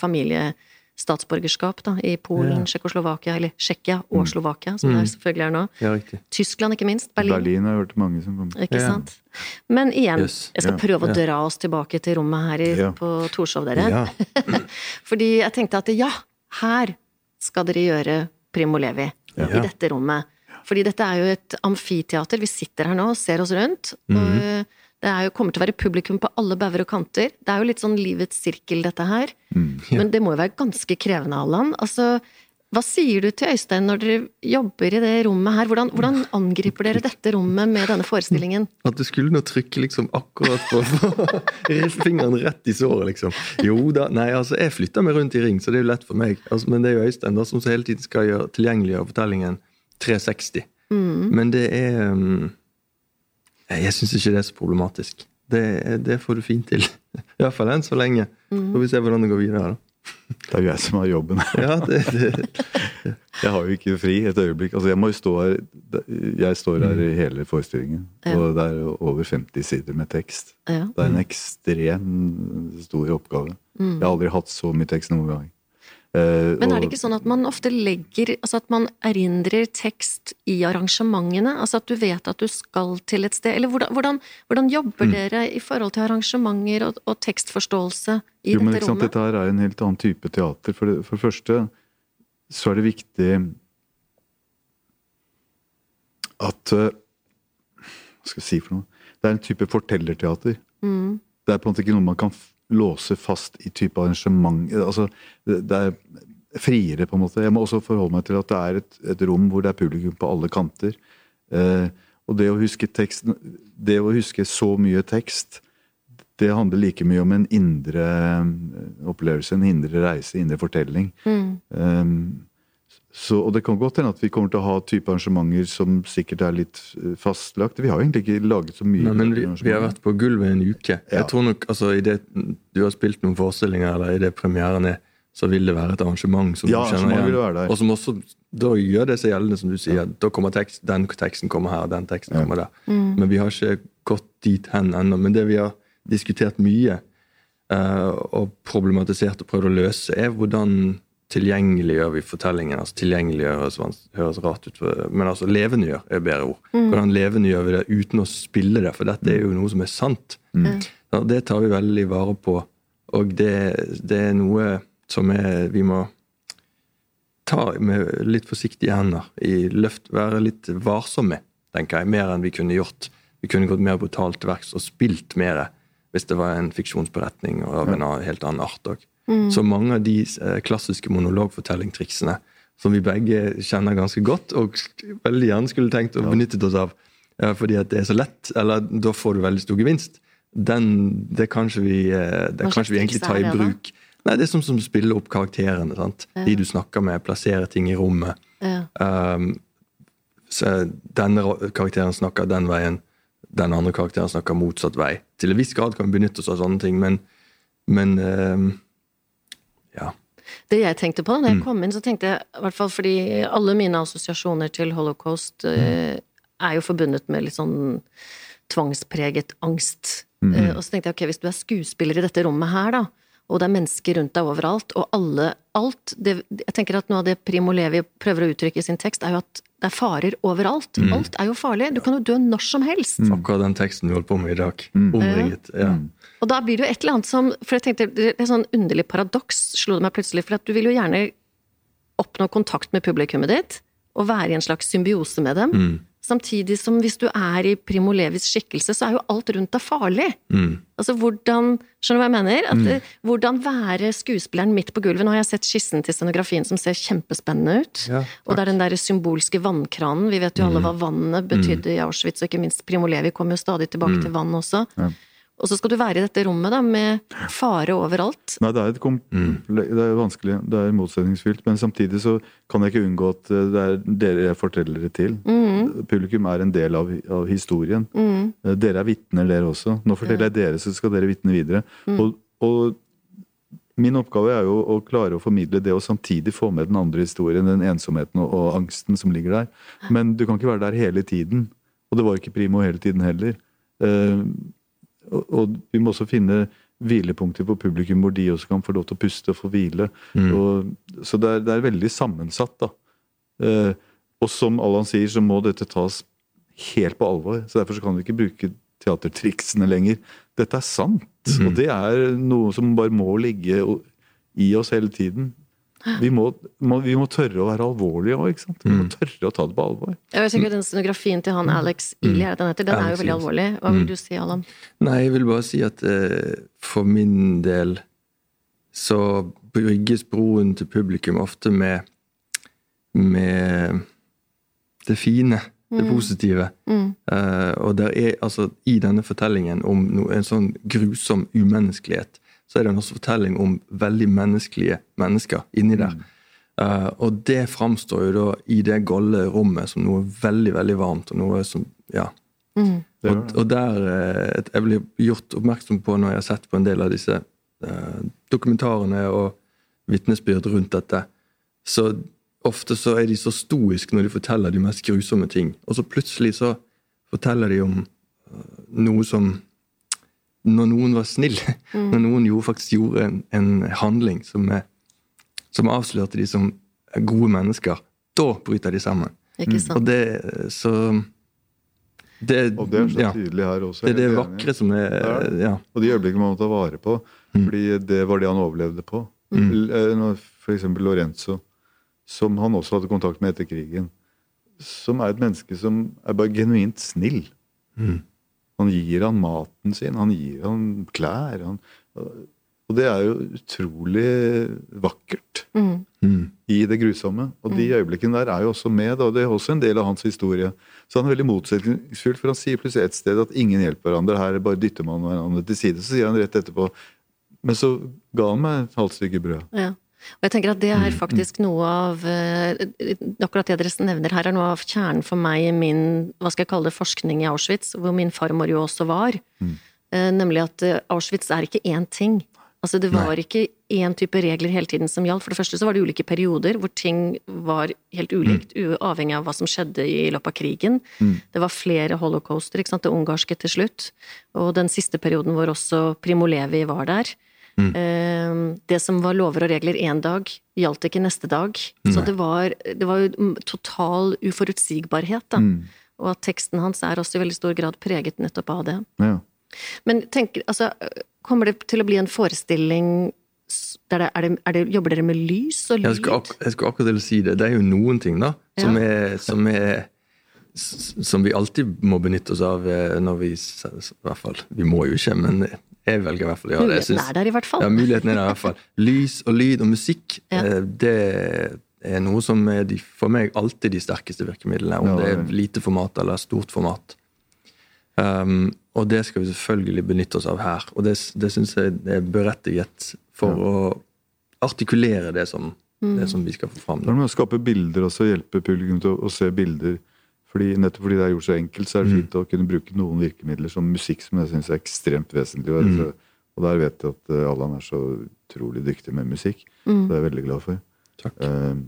familiestatsborgerskap da, i Polen, Tsjekkoslovakia, eller Tsjekkia og Slovakia, som det selvfølgelig er nå. ja. Tyskland, ikke minst. Berlin. Berlin har jeg hørt mange som kommer. Ikke Ja. sant? Men igjen, Yes. jeg skal Ja. prøve å Ja. dra oss tilbake til rommet her i, Ja. på Torshov, dere. Ja. Fordi jeg tenkte at ja, her skal dere gjøre Primo Levi. Ja. I dette rommet. Fordi dette er jo et amfiteater. Vi sitter her nå og ser oss rundt. Og Mhm. Det jo, kommer til å være publikum på alle bauger og kanter. Det er jo litt sånn livets sirkel, dette her. Mm. Men det må jo være ganske krevende, Allan. Altså, Hva sier du til Øystein når dere jobber i det rommet her? Hvordan, hvordan angriper dere dette rommet med denne forestillingen? At du skulle nå trykke liksom akkurat på fingeren rett i såret, liksom. Jo da. Nei, altså, jeg flytter meg rundt i ring, så det er jo lett for meg. Altså, men det er jo Øystein da, som hele tiden skal gjøre tilgjengeliggjøre fortellingen 360. Mm. Men det er um, Jeg syns ikke det er så problematisk. Det, det får du fint til. Iallfall enn så lenge. Så får vi se hvordan det går videre. da. Det er jo jeg som har jobben. Ja, det, det. Jeg har jo ikke fri et øyeblikk. Altså, jeg må jo stå her Jeg står her i hele forestillingen. Ja. Og det er over 50 sider med tekst. Ja. Det er en ekstrem stor oppgave. Mm. Jeg har aldri hatt så mye tekst noen gang. Uh, Men er det ikke sånn at man ofte legger Altså at man erindrer tekst i arrangementene? Altså at du vet at du skal til et sted? Eller hvordan, hvordan, hvordan jobber mm. dere i forhold til arrangementer og, og tekstforståelse i jo, dette men, rommet? Sant, dette her er en helt annen type teater. For det, for det første så er det viktig at uh, Hva skal jeg si for noe? Det er en type fortellerteater. Mm. Det er på en måte ikke noe man kan låse fast i type arrangement altså, Det er friere, på en måte. Jeg må også forholde meg til at det er et, et rom hvor det er publikum på alle kanter. Eh, og det å huske teksten Det å huske så mye tekst, det handler like mye om en indre eh, opplevelse, en indre reise, indre fortelling. Mm. Um, så, og det kan godt hende at vi kommer til å ha type arrangementer som sikkert er litt eh, fastlagt. Vi har egentlig ikke laget så mye. Nei, men vi, vi, har vært på gulvet en uke. Ja. Jeg tror nok, altså, i det, Du har spilt noen forestillinger, eller i det premieren er, så vil det være et arrangement som ja, du kjenner igjen. Og som også da gjør det seg gjeldende, som du sier. Ja. Da kommer tekst, Den teksten kommer her, den teksten kommer der. Mm. Men vi har ikke gått dit hen ennå. Men det vi har diskutert mye uh, og problematisert og prøvd å løse, er hvordan tilgjengeliggjør vi fortellingen. altså Tilgjengeliggjør høres, høres rart ut, men altså levendegjør er bedre ord. Mm. Hvordan levendegjør vi det uten å spille det? For dette er jo noe som er sant. Mm. Ja, det tar vi veldig vare på, og det, det er noe som er, vi må ta med litt forsiktige hender. i løft, Være litt varsomme, tenker jeg. Mer enn vi kunne gjort. Vi kunne gått mer brutalt til verks og spilt mer hvis det var en fiksjonsberetning av en helt annen art òg. Mm. Så mange av de eh, klassiske monologfortellingtriksene som vi begge kjenner ganske godt, og veldig gjerne skulle tenkt og benyttet oss av fordi at det er så lett, eller da får du veldig stor gevinst, den, det kan ikke vi, eh, vi egentlig ta i bruk. Nei, Det er sånn som å spille opp karakterene. sant? Ja. De du snakker med, plasserer ting i rommet. Ja. Um, denne karakteren snakker den veien, den andre karakteren snakker motsatt vei. Til en viss grad kan vi benytte oss av sånne ting, men, men um, ja. Det jeg tenkte på da jeg mm. kom inn, så tenkte jeg i hvert fall fordi alle mine assosiasjoner til holocaust mm. uh, er jo forbundet med litt sånn tvangspreget angst. Mm. Uh, og så tenkte jeg ok, hvis du er skuespiller i dette rommet her, da, og det er mennesker rundt deg overalt, og alle alt det, Jeg tenker at noe av det Primo Levi prøver å uttrykke i sin tekst, er jo at det er farer overalt. Mm. Alt er jo farlig. Du kan jo dø når som helst. Mm. Akkurat den teksten du holdt på med i dag. Mm. Omringet. Ja. Mm. Og da blir det jo et eller annet som For jeg tenkte, det er et sånn underlig paradoks, slo det meg plutselig. For at du vil jo gjerne oppnå kontakt med publikummet ditt, og være i en slags symbiose med dem. Samtidig som hvis du er i Primo Levis skikkelse, så er jo alt rundt deg farlig. Mm. Altså hvordan Skjønner du hva jeg mener? At, mm. Hvordan være skuespilleren midt på gulvet. Nå har jeg sett skissen til scenografien som ser kjempespennende ut. Ja, og det er den der symbolske vannkranen. Vi vet jo alle mm. hva vannet betydde mm. i Auschwitz, og ikke minst Primo Levi kom jo stadig tilbake mm. til vann også. Ja. Og så skal du være i dette rommet da, med fare overalt. Nei, det er, mm. det er vanskelig. Det er motsetningsfylt. Men samtidig så kan jeg ikke unngå at eh, det er dere jeg forteller det til. Mm. Publikum er en del av, av historien. Mm. Eh, dere er vitner, dere også. Nå forteller jeg dere, så skal dere vitne videre. Mm. Og, og, min oppgave er jo å klare å formidle det, og samtidig få med den andre historien. Den ensomheten og, og angsten som ligger der. Men du kan ikke være der hele tiden. Og det var ikke Primo hele tiden heller. Uh, og vi må også finne hvilepunkter på publikum hvor de også kan få lov til å puste og få hvile. Mm. Og, så det er, det er, veldig sammensatt, da. Eh, og som Allan sier, så må dette tas helt på alvor. Så derfor så kan vi ikke bruke teatertriksene lenger. Dette er sant, mm. og det er noe som bare må ligge i oss hele tiden. Vi må, må, vi må, tørre å være alvorlige òg. Vi må mm. tørre å ta det på alvor. Jeg vet ikke, Den scenografien til han mm. Alex Ili, mm. den, den er jo veldig alvorlig. Hva vil du si, Allan? Nei, jeg vil bare si at eh, for min del så brygges broen til publikum ofte med med det fine, det positive. Eh, og der er, altså, i denne fortellingen om no, en sånn grusom umenneskelighet, så er det en også fortelling om veldig menneskelige mennesker inni der. Uh, og det framstår jo da i det golde rommet som noe veldig, veldig varmt, og noe som Ja. Og, og der uh, Jeg blir gjort oppmerksom på når jeg har sett på en del av disse uh, dokumentarene og vitnesbyrd rundt dette, så ofte så er de så stoiske når de forteller de mest grusomme ting. Og så plutselig så forteller de om noe som Når noen var snill, når noen gjorde, faktisk gjorde en, en handling som, er, som avslørte de som gode mennesker, da bryter de sammen. Ikke Og det Så det, Og det er så ja, tydelig her også. det er det helt enig. vakre som er Ja. Og de øyeblikkene man må ta vare på, fordi det var det han overlevde på. Mm. F.eks. For eksempel Lorenzo, som han også hadde kontakt med etter krigen. Som er et menneske som er bare genuint snill. Han gir han maten sin, han gir han klær. Han, og det er jo utrolig vakkert Mm. Mm. i det grusomme. Og de øyeblikkene der er jo også med, og det er også en del av hans historie. Så han er veldig motsetningsfull, for han sier plutselig et sted at ingen hjelper hverandre. Her bare dytter man hverandre til side. Så sier han rett etterpå Men så ga han meg et halvt stykke brød. Ja. Og jeg tenker at det er faktisk noe av eh, Akkurat det dere nevner her, er noe av kjernen for meg i min hva skal jeg kalle det, forskning i Auschwitz, hvor min farmor jo også var. Mm. Nemlig at eh, Auschwitz er ikke én ting. Altså Det var ikke én type regler hele tiden som gjaldt. For det første så var det ulike perioder hvor ting var helt ulikt, uavhengig av hva som skjedde i løpet av krigen. Det var flere holocauster, ikke sant, det ungarske til slutt. Og den siste perioden hvor også Primo Levi var der. Eh, Det som var lover og regler én dag, gjaldt ikke neste dag. Så det var, det var jo mm, total uforutsigbarhet, da. Og at teksten hans er også i veldig stor grad preget nettopp av det. Ja. Men tenk, altså, kommer det til å bli en forestilling der det, er det, er det, Jobber dere med lys og Jeg lyd? skulle, ak jeg skulle akkurat til å si det. Det er jo noen ting da, som, er, som, er, som vi alltid må benytte oss av eh, når vi I hvert fall. Vi må jo ikke, men jeg velger i hvert fall å gjøre det. Muligheten er der i hvert fall. Ja, muligheten er der i hvert fall. Lys og lyd og musikk, Ja. eh, det er noe som er de, for meg alltid de sterkeste virkemidlene. Om Ja, det er lite format eller stort format. Um, og det skal vi selvfølgelig benytte oss av her. Og det, det syns jeg er berettiget for å artikulere det som, det som vi skal få fram. Det er med å skape bilder også, hjelpe publikum til å, å se bilder. Fordi, nettopp fordi det er gjort så enkelt, så er det fint å kunne bruke noen virkemidler som musikk, som jeg syns er ekstremt vesentlig. Og, så- og der vet jeg at eh, Allan er så utrolig dyktig med musikk. Det er jeg veldig glad for. Takk. Uh,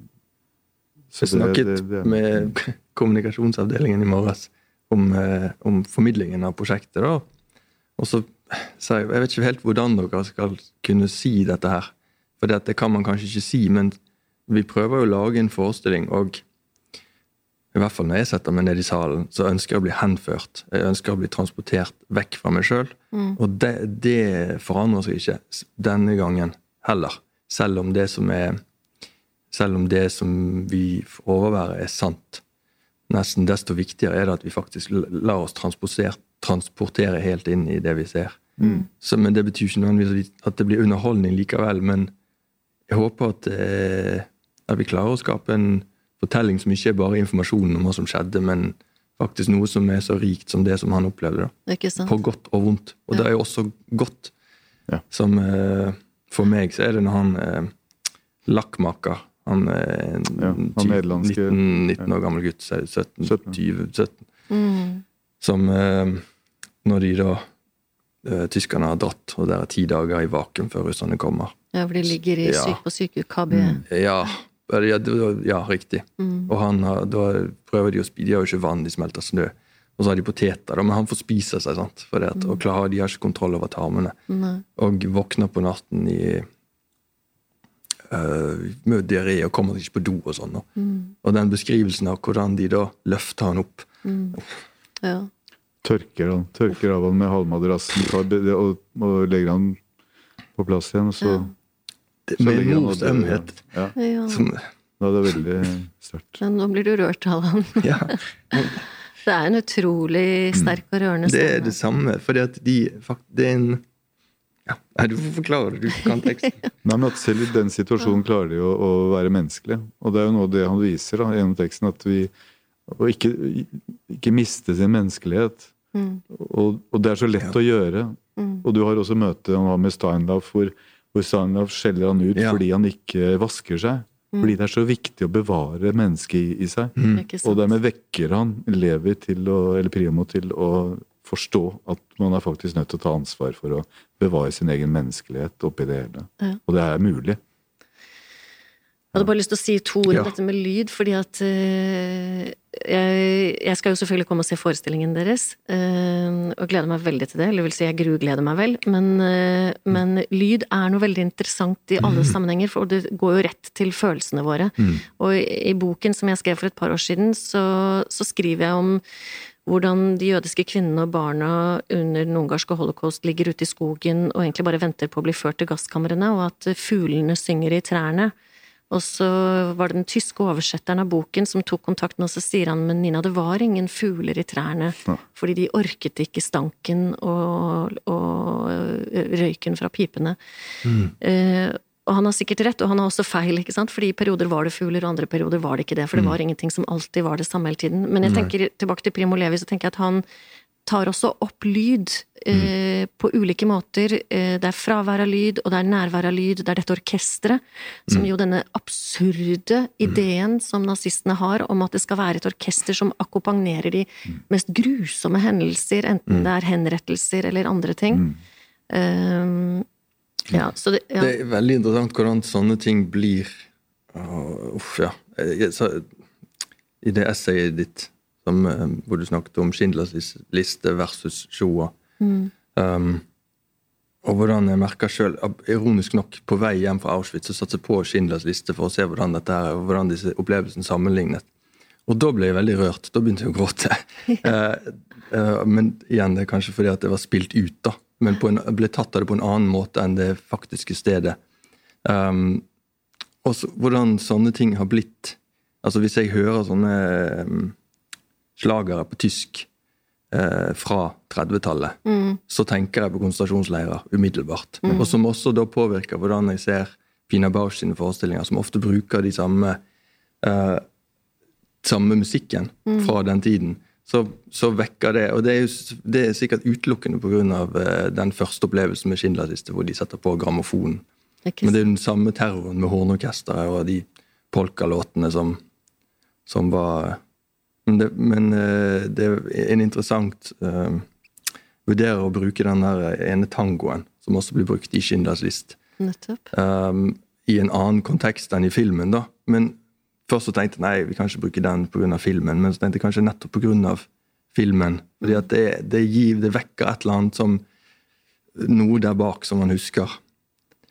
så Jeg snakket det- det- det med kommunikasjonsavdelingen i morges om, eh, om formidlingen av prosjektet. da. Og så sa jeg jeg vet ikke helt hvordan dere skal kunne si dette her. For det kan man kanskje ikke si, men vi prøver jo å lage en forestilling, og i hvert fall når jeg setter meg ned i salen, så ønsker jeg å bli henført. Jeg ønsker å bli transportert vekk fra meg sjøl. Og det, det forandrer seg ikke denne gangen heller. Selv om det som er selv om det som vi får overvære, er sant. Nesten desto viktigere er det at vi faktisk lar oss transportere, helt inn i det vi ser. Så, men Det betyr ikke nødvendigvis at det blir underholdning likevel, men jeg håper at, eh, at vi klarer å skape en fortelling som ikke er bare informasjonen om hva som skjedde, men faktisk noe som er så rikt som det som han opplevde. da. Ikke sant? På godt og vondt. Og det er jo også godt. Ja. Som eh, For meg så er det når han eh, lakkmaker Han er en Ja, han nederlandske- 19, 19 år gammel gutt. så er det 17, 17. 20, 17. Mm. Som eh, Når de da eh, Tyskerne har dratt, og det er ti dager i vakuum før russerne kommer. Ja, For de ligger i Ja. syk på sykehus, KB. Ja, ja, det- ja riktig. Og han har, da prøver de å spise De har jo ikke vann, de smelter snø. Og så har de poteter, da, men han får spise seg, sant. For det at, og klarer, de har ikke kontroll over tarmene. Nei. Og våkner på natten i uh, med diaré og kommer ikke på do og sånn. Og, og den beskrivelsen av hvordan de da løfter han opp Ja. Tørker, han, tørker av han med halvmadrassen og, og legger han på plass igjen. Og så, Ja. så Med mors ømhet. Ja, ja. Som, ja, det er veldig sterkt. Ja, nå blir du rørt, Allan. ja, Det er en utrolig sterk og rørende det er det samme. Fordi at de Det er en Ja, Nei, Du får forklare det, du kan teksten. Nei, men at Selv i den situasjonen klarer de å, å være menneskelige. Og det er jo noe av det han viser da, gjennom teksten. At vi Å ikke, ikke miste sin menneskelighet. Og, og det er så lett å gjøre. Og du har også møte han har med Steinlauf, hvor, hvor Steinlauf skjeller han ut Ja. fordi han ikke vasker seg. Fordi det er så viktig å bevare mennesket i, i seg. Mm. Og dermed vekker han Levi til å, eller Primo til å forstå at man er faktisk nødt til å ta ansvar for å bevare sin egen menneskelighet oppi det hele. Ja. Og det er mulig. Jeg hadde bare lyst til å si to ord om Ja. dette med lyd, fordi at eh, jeg, skal jo selvfølgelig komme og se forestillingen deres, eh, og gleder meg veldig til det. Eller vil si, jeg grugleder meg vel. Men, eh, men lyd er noe veldig interessant i alle sammenhenger, for det går jo rett til følelsene våre. Og i, i boken som jeg skrev for et par år siden, så, så skriver jeg om hvordan de jødiske kvinnene og barna under den ungarske holocaust ligger ute i skogen og egentlig bare venter på å bli ført til gasskamrene, og at fuglene synger i trærne. Og så var det den tyske oversetteren av boken som tok kontakt med oss, og sier han men Nina, det var ingen fugler i trærne, fordi de orket ikke stanken og, og røyken fra pipene. Eh, og han har sikkert rett, og han har også feil, ikke sant? fordi i perioder var det fugler, og andre perioder var det ikke det, for det var ingenting som alltid var det samme hele tiden. Men jeg tenker tilbake til Primo Levi, så tenker jeg at han tar også opp lyd eh, på ulike måter. Eh, det er fravær av lyd, og det er nærvær av lyd. Det er dette orkesteret, som jo denne absurde ideen som nazistene har om at det skal være et orkester som akkompagnerer de mest grusomme hendelser, enten det er henrettelser eller andre ting. Um, ja, så det, ja. Det er veldig interessant hvordan sånne ting blir Uff, ja. Jeg, så, I det essayet ditt som, eh, hvor du snakket om Schindlers liste versus Shoah um, Og hvordan jeg merka sjøl, ironisk nok, på vei hjem fra Auschwitz, så satte jeg på Schindlers liste for å se hvordan dette her, hvordan disse opplevelsene sammenlignet. Og da ble jeg veldig rørt. Da begynte jeg å gråte. uh, uh, men igjen, det er kanskje fordi at det var spilt ut, da. Men på en, ble tatt av det på en annen måte enn det faktiske stedet. Um, og hvordan sånne ting har blitt Altså Hvis jeg hører sånne um, slagere på tysk eh, fra 30-tallet, så tenker jeg på konsentrasjonsleirer umiddelbart. Og som også da påvirker hvordan jeg ser Pina Bausch sine forestillinger, som ofte bruker de samme eh, samme musikken fra den tiden, så, så vekker det Og det er jo det er sikkert utelukkende pga. Uh, den første opplevelsen med Schindlerliste, hvor de setter på grammofonen. Men det er jo den samme terroren med hornorkesteret og de polkalåtene som, som var Men, det, men eh, det er en interessant uh, Vurderer å bruke den der ene tangoen, som også blir brukt i Schindlers list, Nettopp. um, i en annen kontekst enn i filmen. da. Men Først så tenkte jeg nei, vi kan ikke bruke den pga. filmen, men så tenkte jeg kanskje nettopp pga. filmen. Fordi at det, det gir, det vekker et eller annet som Noe der bak som man husker.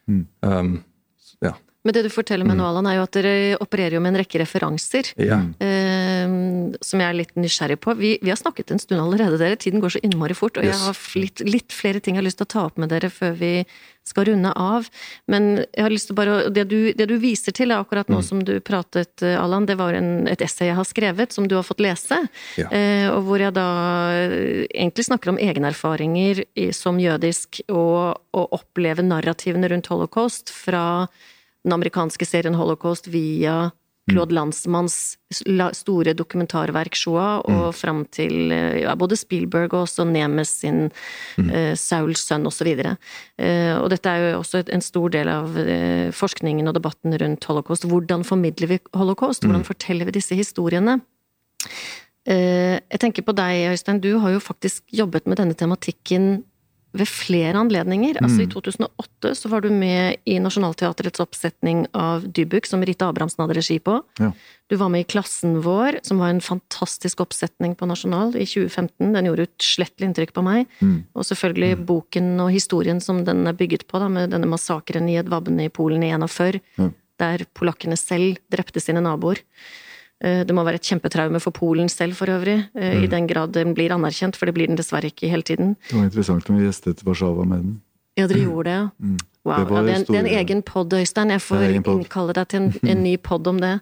Um, ja. Men det du forteller meg nå, Allan, er jo at dere opererer jo med en rekke referanser. ja. eh, som jeg er litt nysgjerrig på. Vi, vi har snakket en stund allerede, dere. Tiden går så innmari fort, og jeg har litt, litt flere ting jeg har lyst til å ta opp med dere før vi skal runde av. Men jeg har lyst til bare Det du, det du viser til er akkurat nå som du pratet, eh, Allan, det var en, et essay jeg har skrevet, som du har fått lese. Ja. Eh, og hvor jeg da eh, egentlig snakker om egenerfaringer som jødisk, og å oppleve narrativene rundt holocaust fra den amerikanske serien Holocaust via Claude Landsmanns store dokumentarverk Shoah, og fram til eh, ja, både Spielberg og også Nemes sin eh, Sauls sønn osv. Eh, og dette er jo også et, en stor del av uh, forskningen og debatten rundt holocaust. Hvordan formidler vi holocaust? Hvordan forteller vi disse historiene? Uh, jeg tenker på deg, Øystein. Du har jo faktisk jobbet med denne tematikken ved flere anledninger. Altså I 2008 så var du med i Nationaltheatrets oppsetning av Dybuk, som Rita Abrahamsen hadde regi på. Ja. Du var med i Klassen vår, som var en fantastisk oppsetning på Nasjonal i 2015. Den gjorde utslettelig inntrykk på meg. Og selvfølgelig boken og historien som den er bygget på, da, med denne massakren i Edvabne i Polen i 41, Ja. der polakkene selv drepte sine naboer. Eh, Det må være et kjempetraume for Polen selv, for øvrig, eh, Mm. i den grad den blir anerkjent, for det blir den dessverre ikke hele tiden. Det var interessant når vi gjestet Warszawa med den. Ja, dere gjorde det, ja. Wow. Det ja, det, er, en- det er en egen pod, Øystein. Jeg får innkalle deg til en, en ny pod om det.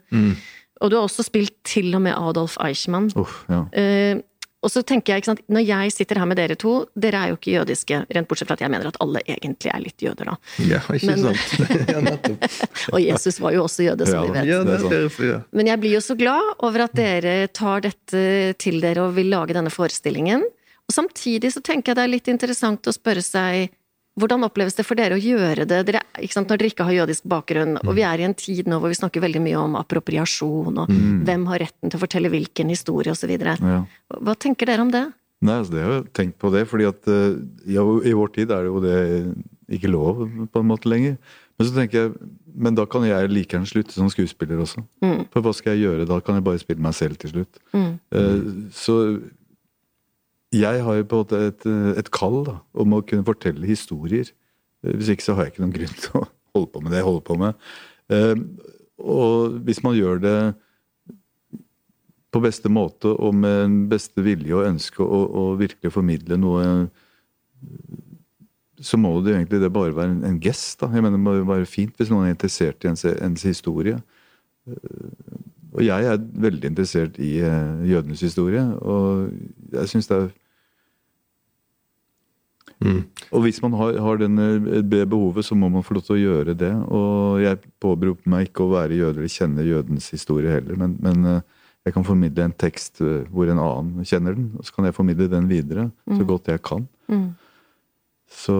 Og du har også spilt til og med Adolf Eichmann. Uff, ja. Eh, og så tenker jeg, ikke sant, Når jeg sitter her med dere to, dere er jo ikke jødiske, rent bortsett fra at jeg mener at alle egentlig er litt jøder, da. Ja, ikke Men- sant? ja, nettopp. Og Jesus var jo også jøde, som Ja, vi vet. Er ja. Men jeg blir jo så glad over at dere tar dette til dere og vil lage denne forestillingen. Og samtidig så tenker jeg det er litt interessant å spørre seg hvordan oppleves det for dere å gjøre det dere, sant, når dere ikke har jødisk bakgrunn? Og vi er i en tid nå hvor vi snakker veldig mye om appropriasjon, og hvem har retten til å fortelle hvilken historie, osv. Ja. Hva tenker dere om det? Nei, altså det har jeg tenkt på det, fordi at eh, ja, i vår tid er det jo det ikke lov på en måte lenger. Men så tenker jeg, men da kan jeg like gjerne slutte som skuespiller også. Mm. For hva skal jeg gjøre? Da kan jeg bare spille meg selv til slutt. Mm. Uh, Så jeg har jo på en måte et, eh, et kall da, om å kunne fortelle historier. Eh, Hvis ikke så har jeg ikke noen grunn til å holde på med det jeg holder på med. Eh, Og hvis man gjør det på beste måte og med den beste vilje og ønske å, å virkelig formidle noe så må det jo egentlig det bare være en, en gest. da. Jeg mener Det må jo være fint hvis noen er interessert i ens, ens historie. Og jeg er veldig interessert i jødenes historie, og jeg syns det er Mm. Og hvis man har, har eh, det behovet, så må man få lov til å gjøre det. Og jeg påberoper meg ikke å være jøde eller kjenne jødens historie heller, men, men eh, jeg kan formidle en tekst eh, hvor en annen kjenner den, og så kan jeg formidle den videre så godt jeg kan. Mm. Så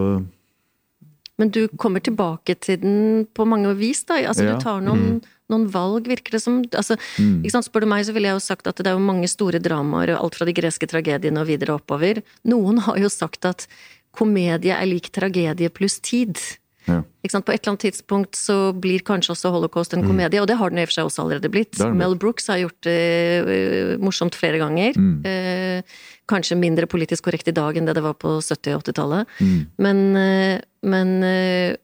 Men du kommer tilbake til den på mange vis, da. Altså, Ja. Du tar noen, noen valg, virker det som. Altså, Mm. sant? Spør du meg, så ville jeg jo sagt at det er jo mange store dramaer, alt fra de greske tragediene og videre oppover. Noen har jo sagt at komedie er lik tragedie pluss tid. ja. På et eller annet tidspunkt så blir kanskje også holocaust en komedie, og det har den i og for seg også allerede blitt. Mm. Mel Brooks har gjort det øh, morsomt flere ganger. Mm. Eh, kanskje mindre politisk korrekt i dag enn det det var på 70- og 80-tallet. Mm. Men, eh, men eh,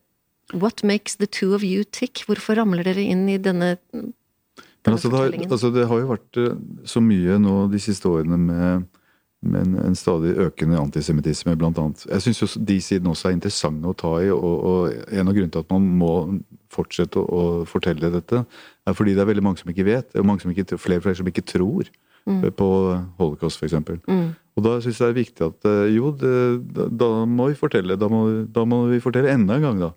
what makes the two of you tick? Hvorfor ramler dere inn i denne, Men denne altså, det, har, altså, det har jo vært eh, så mye nå de siste årene med, med en, stadig økende antisemittisme, blant annet. Jeg syns de sidene også er interessante å ta i, og, og en av grunnene til at man må fortsette å, å fortelle dette, er fordi det er veldig mange som ikke vet. Er mange som ikke, flere og flere som ikke tror mm. på holocaust, f.eks. Mm. Og da syns jeg det er viktig at eh, jo, det, da, da må vi fortelle. Da må, da må vi fortelle enda en gang, da.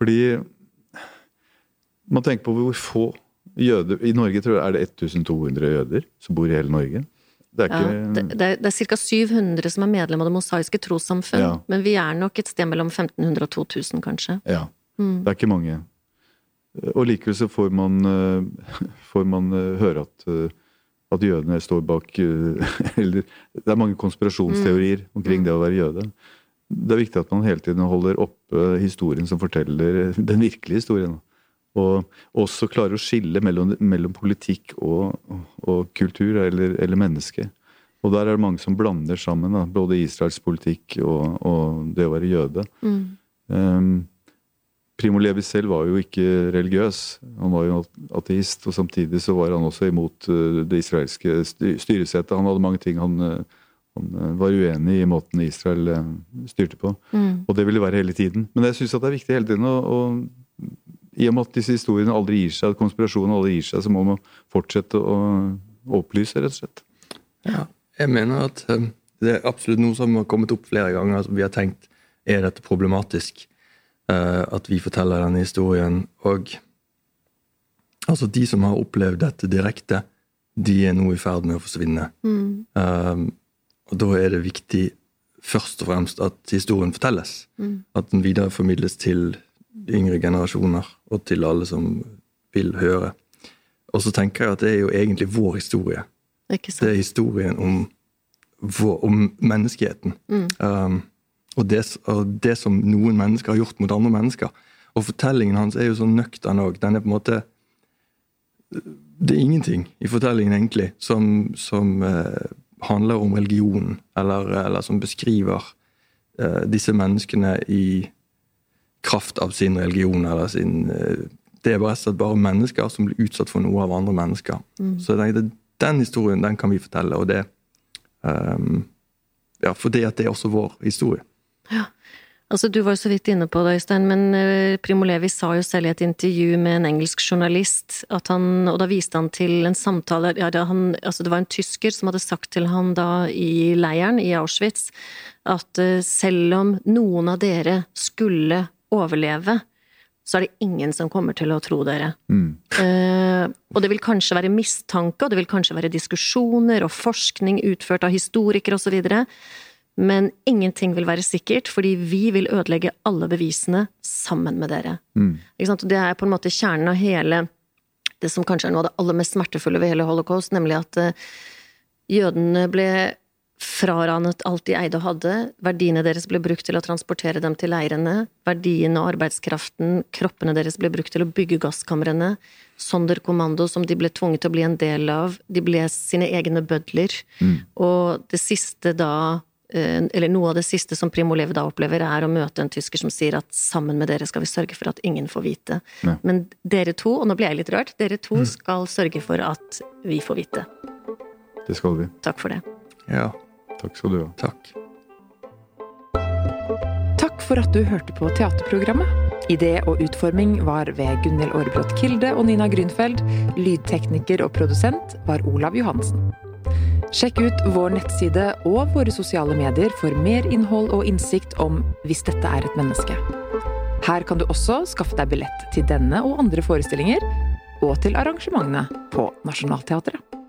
Fordi man tenker på hvor få jøder I Norge tror jeg er det 1200 jøder som bor i hele Norge. Det er Ja, ikke det, det, det ca. 700 som er medlem av Det mosaiske trossamfunn, Ja. men vi er nok et sted mellom 1500 og 2000, kanskje. Ja. Mm. Det er ikke mange. Og likevel så får man, eh, får man eh, høre at, eh, at jødene står bak Eller det er mange konspirasjonsteorier omkring det å være jøde. Det er viktig at man hele tiden holder oppe historien som forteller den virkelige historien. Og også klare å skille mellom, mellom politikk og, og kultur eller, eller menneske. Og der er det mange som blander sammen, da, både Israels politikk og, og det å være jøde. Mm. Um, Primo Levi selv var jo ikke religiøs. Han var jo ateist, og samtidig så var han også imot uh, det israelske sty- styresettet. Han hadde mange ting han, uh, han uh, var uenig i måten Israel styrte på. Mm. Og det ville være hele tiden. Men jeg syns det er viktig hele tiden å, å I og med at disse historiene aldri gir seg, at konspirasjonen aldri gir seg, så må man fortsette å opplyse, rett og slett. Ja, jeg mener at eh, det er absolutt noe som har kommet opp flere ganger. som vi har tenkt er dette problematisk, eh, at vi forteller denne historien. Og altså, de som har opplevd dette direkte, de er nå i ferd med å forsvinne. Mm. Um, og da er det viktig først og fremst at historien fortelles. Mm. At den videreformidles til yngre generasjoner, og til alle som vil høre. Og så tenker jeg at det er jo egentlig vår historie. Ikke Det er historien om, vår, om menneskeheten. Mm. Um, og, det, og det som noen mennesker har gjort mot andre mennesker. Og fortellingen hans er jo så nøktern òg. Den er på en måte Det er ingenting i fortellingen, egentlig, som, som uh, handler om religionen, eller, eller som beskriver uh, disse menneskene i kraft av sin religion, eller sin eh, Det er bare, bare mennesker som blir utsatt for noe av andre mennesker. Så jeg tenkte, den historien den kan vi fortelle, og det um, Ja, fordi at det er også vår historie. Altså, Du var jo så vidt inne på det, Øystein, men uh, Primo Levi sa jo selv i et intervju med en engelsk journalist, at han, og da viste han til en samtale ja, det, han, altså det var en tysker som hadde sagt til han da i leiren i Auschwitz at uh, selv om noen av dere skulle overleve, så er det ingen som kommer til å tro dere. Mm. Eh, og det vil kanskje være mistanke, og det vil kanskje være diskusjoner og forskning utført av historikere osv., men ingenting vil være sikkert, fordi vi vil ødelegge alle bevisene sammen med dere. Mm. Det er på en måte kjernen av hele det som kanskje er noe av det aller mest smertefulle ved hele holocaust, nemlig at uh, jødene ble fraranet alt de eide og hadde. Verdiene deres ble brukt til å transportere dem til leirene. Verdiene og arbeidskraften, kroppene deres ble brukt til å bygge gasskamrene. Sonderkommando som de ble tvunget til å bli en del av. De ble sine egne bødler. Mm. Og det siste da eh, eller noe av det siste som Primo Levi da opplever, er å møte en tysker som sier at sammen med dere skal vi sørge for at ingen får vite. Ja. Men dere to, og nå blir jeg litt rørt, dere to skal sørge for at vi får vite. Det skal vi. Takk for det. Ja, Takk skal du ha. takk. Takk for at du hørte på teaterprogrammet. Idé og utforming var ved Gunhild Aarebrot Kilde og Nina Grünfeld. Lydtekniker og produsent var Olav Johansen. Sjekk ut vår nettside og våre sosiale medier for mer innhold og innsikt om Hvis dette er et menneske. Her kan du også skaffe deg billett til denne og andre forestillinger, og til arrangementene på Nationaltheatret.